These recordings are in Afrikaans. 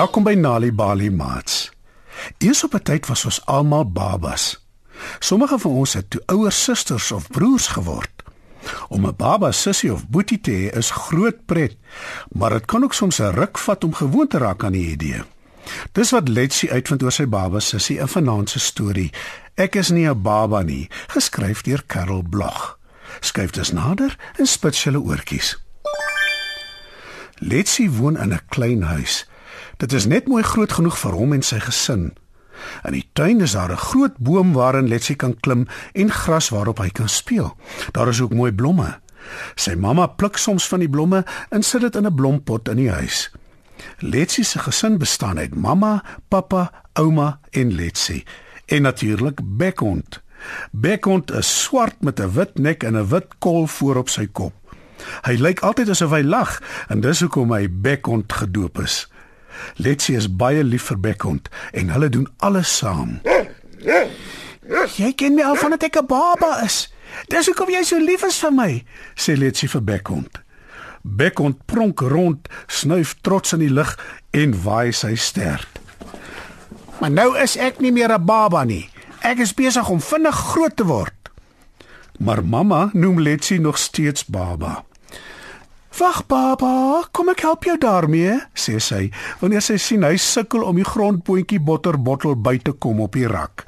Welkom by Nali Bali Mats. Eers op 'n tyd was ons almal babas. Sommige van ons het toe ouer susters of broers geword. Om 'n baba sussie of boetie te hê is groot pret, maar dit kan ook soms 'n ruk vat om gewoon te raak aan die idee. Dis wat Letsie uitvind oor sy baba sussie in vanaand se storie. Ek is nie 'n baba nie, geskryf deur Karel Blog. Skryf dit nader en spits julle oortjies. Letsie woon in 'n klein huis. Dit is net mooi groot genoeg vir hom en sy gesin. In die tuin is daar 'n groot boom waarin Letsie kan klim en gras waarop hy kan speel. Daar is ook mooi blomme. Sy mamma pluk soms van die blomme en sit dit in 'n blompot in die huis. Letsie se gesin bestaan uit mamma, pappa, ouma en Letsie en natuurlik Bekkond. Bekkond is swart met 'n wit nek en 'n wit kol voor op sy kop. Hy lyk altyd asof hy lag en dis hoekom hy Bekkond gedoop is. Letsie is baie lief vir Bekkond en hulle doen alles saam. Jy ken my al van dat ek 'n baba is. Dis hoekom jy so lief is vir my, sê Letsie vir Bekkond. Bekkond pronk rond, snuif trots in die lug en waai sy stert. Maar nou is ek nie meer 'n baba nie. Ek is besig om vinnig groot te word. Maar mamma noem Letsie nog steeds baba. "Wag, baba, kom ek help jou daarmee," sê sy, wanneer sy sien hy sukkel om die grondboontjie botterbottel by te kom op die rak.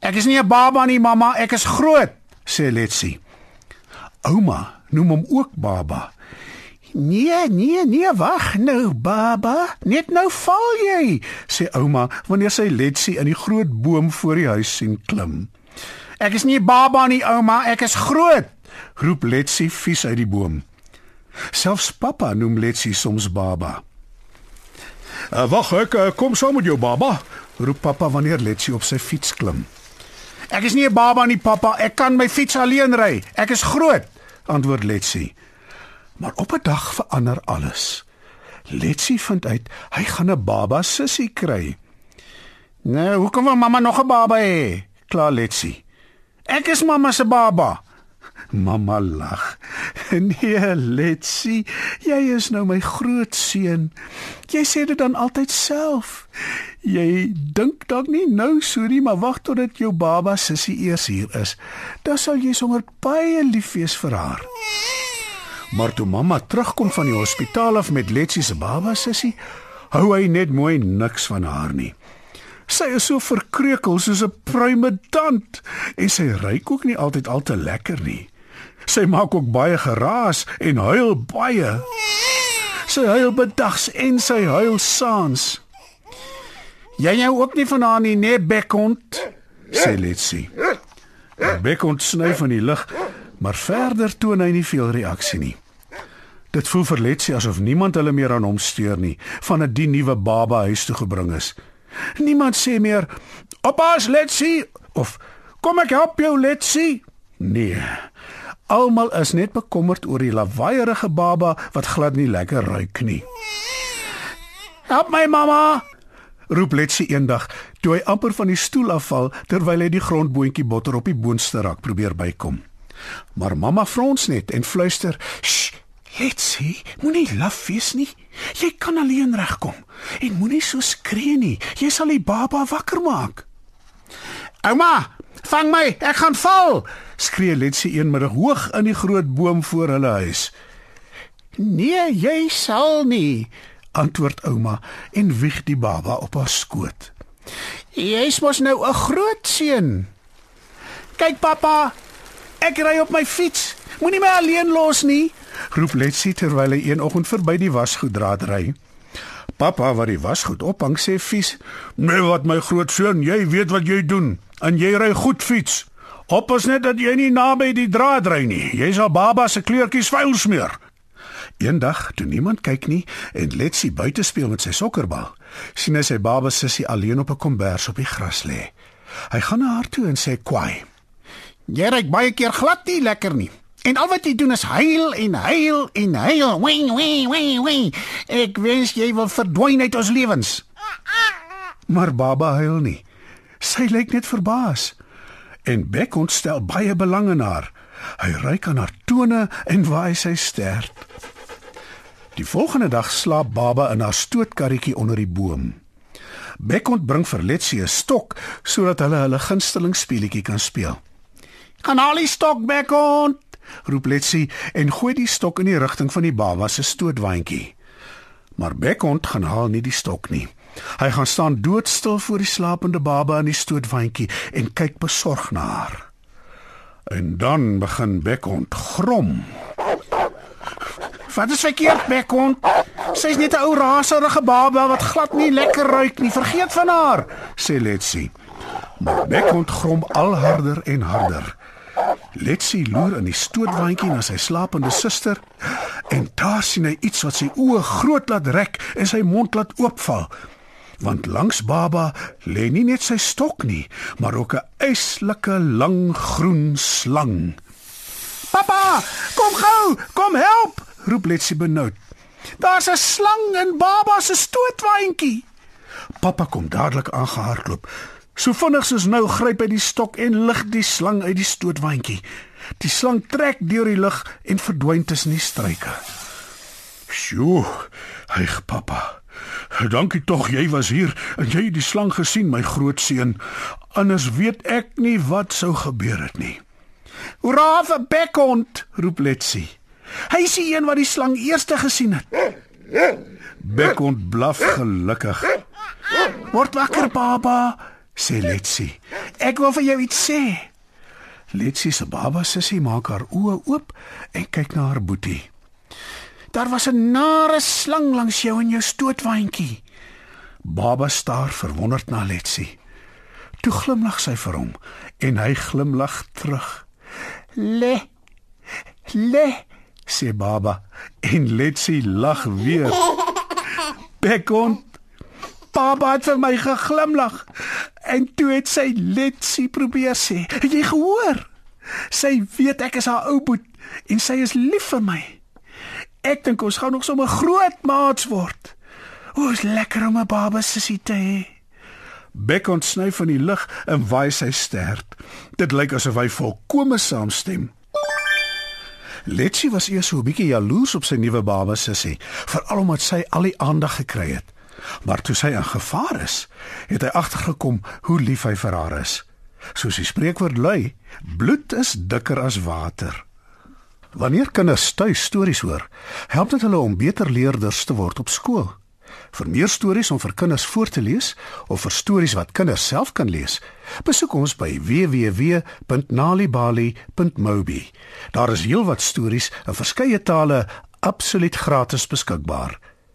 "Ek is nie 'n baba nie, mamma, ek is groot," sê Letsie. Ouma noem hom ook baba. "Nee, nee, nee, wag nou, baba, net nou val jy," sê ouma wanneer sy Letsie in die groot boom voor die huis sien klim. "Ek is nie baba nie, ouma, ek is groot," roep Letsie vies uit die boom. Selfs pappa noem Letsie soms baba. Uh, "Wag, ek uh, kom saam met jou baba," roep pappa wanneer Letsie op sy fiets klim. "Ek is nie 'n baba nie, pappa. Ek kan my fiets alleen ry. Ek is groot," antwoord Letsie. Maar op 'n dag verander alles. Letsie vind uit hy gaan 'n baba sussie kry. "Nou, hoekom wil mamma nog 'n baba hê?" kla Letsie. "Ek is mamma se baba." Mamma lag. Nee, Letsie, jy is nou my groot seun. Jy sê dit dan altyd self. Jy dink dalk nie nou so nie, maar wag totdat jou baba sussie eers hier is. Dan sal jy sommer baie lief wees vir haar. Maar toe mamma terugkom van die hospitaal af met Letsie se baba sussie, hou hy net mooi niks van haar nie. Sy is so verkreukel soos 'n pruimedant en sy ruik ook nie altyd al te lekker nie. Sy maak ook baie geraas en huil baie. Sy huil bedags en sy huil saans. Jy jou ook nie van haar nie, nee Bekkond, sê Letsie. Bekkond snyf in die lug, maar verder toon hy nie veel reaksie nie. Dit voel vir Letsie asof niemand hulle meer aan hom steur nie, van 'n die nuwe baba huis toe gebring is. Niemand sê meer: "Oppas Letsie" of "Kom ek help jou Letsie." Nee. Almal is net bekommerd oor die lawaaierige baba wat glad nie lekker ruik nie. "Help my mamma!" roep Letsie eendag toe hy amper van die stoel afval terwyl hy die grondboontjie botter op die boonste rak probeer bykom. Maar mamma frons net en fluister: "Sst, Letsie, moenie laf wees nie. Jy kan alleen regkom en moenie so skree nie. Jy sal die baba wakker maak." "Ouma, vang my, ek gaan val!" Skree Letsie eenmiddag hoog in die groot boom voor hulle huis. "Nee, jy sal nie," antwoord ouma en wieg die baba op haar skoot. "Jy's mos nou 'n groot seun." "Kyk pappa, ek ry op my fiets. Moenie my alleen los nie," roep Letsie terwyl hy een oggend verby die wasgoeddraad ry. Pappa wat die wasgoed ophang sê vies: "Nee, wat my groot seun, jy weet wat jy doen en jy ry goed fiets. Oppas net dat jy nie naby die draad ry nie. Jy sal baba se kleurtjies vuil smeer." Eendag, toe niemand kyk nie en Letsie buite speel met sy sokkerbal, sien hy sy baba sussie alleen op 'n kombers op die gras lê. Hy gaan na haar toe en sê kwaai: "Jy ry baie keer glad nie lekker nie." En al wat jy doen is huil en huil en huil. Wee wee wee wee. Ek wens jy wil verdwyn uit ons lewens. Maar baba huil nie. Sy lyk net verbaas. En Beck ontstel baie belang in haar. Hy ryk aan haar tone en waai sy stert. Die volgende dag slaap Baba in haar stootkarretjie onder die boom. Bekont bring vir Letsie 'n stok sodat hulle hulle gunsteling speletjie kan speel. "Gaan haal die stok, Bekont!" roep Letsie en gooi die stok in die rigting van die baba se stootwaandjie. Maar Bekont gaan haal nie die stok nie. Hy gaan staan doodstil voor die slapende baba in die stootwaandjie en kyk besorg na haar. En dan begin Bekont grom. Wat is verkeerd, Bekont? Sy's net 'n ou raserige baba wat glad nie lekker ruik nie. Vergeet van haar, sê Letsie. Maar Bekont grom al harder en harder. Letsie loer in die stootwaandjie na sy slapende suster en daar sien hy iets wat sy oë groot laat rek en sy mond laat oopval. Want langs baba lê nie net sy stok nie, maar ook 'n eislike lang groen slang. "Pappa, kom gou, kom help!" roep Letsie benoud. "Daar's 'n slang in baba se stootwaandjie." Pappa kom dadelik aangehardloop. So vinnig soos nou gryp hy die stok en lig die slang uit die stootwaandjie. Die slang trek deur die lug en verdwyn tussen die struike. "Sjoe, hy pappa. Dankie tog jy was hier en jy het die slang gesien, my groot seun. Anders weet ek nie wat sou gebeur het nie." "Hoera vir Bekkond!" roep Letsie. Hy is die een wat die slang eerste gesien het. Bekond blaf gelukkig. Word wakker, baba, sê Letsie. Ek wil vir jou iets sê. Letsie se baba sussie maak haar oë oop en kyk na haar boetie. Daar was 'n nare slang langs jou in jou stootwaandjie. Baba staar verwonderd na Letsie. Toe glimlag sy vir hom en hy glimlag terug. Le. Le sê baba en Letsie lag weer. Bekon Baba het vir my geglimlag en toe het sy Letsie probeer sê, "Het jy gehoor? Sy weet ek is haar ou boet en sy is lief vir my. Ek dink ons gaan nog sommer groot maats word. O, is lekker om 'n baba sussie te hê." Bekon sny van die lig en waai sy stert. Dit lyk asof hy volkome saamstem. Letsie was eers so 'n bietjie jaloers op sy nuwe baba sussie, veral omdat sy al die aandag gekry het. Maar toe sy in gevaar is, het hy agtergekom hoe lief hy vir haar is. Soos die spreekwoord lui, bloed is dikker as water. Wanneer kinders tuis stories hoor, help dit hulle om beter leerders te word op skool. Vir meer stories om vir kinders voor te lees of vir stories wat kinders self kan lees, besoek ons by www.nalibali.mobi. Daar is heelwat stories in verskeie tale absoluut gratis beskikbaar.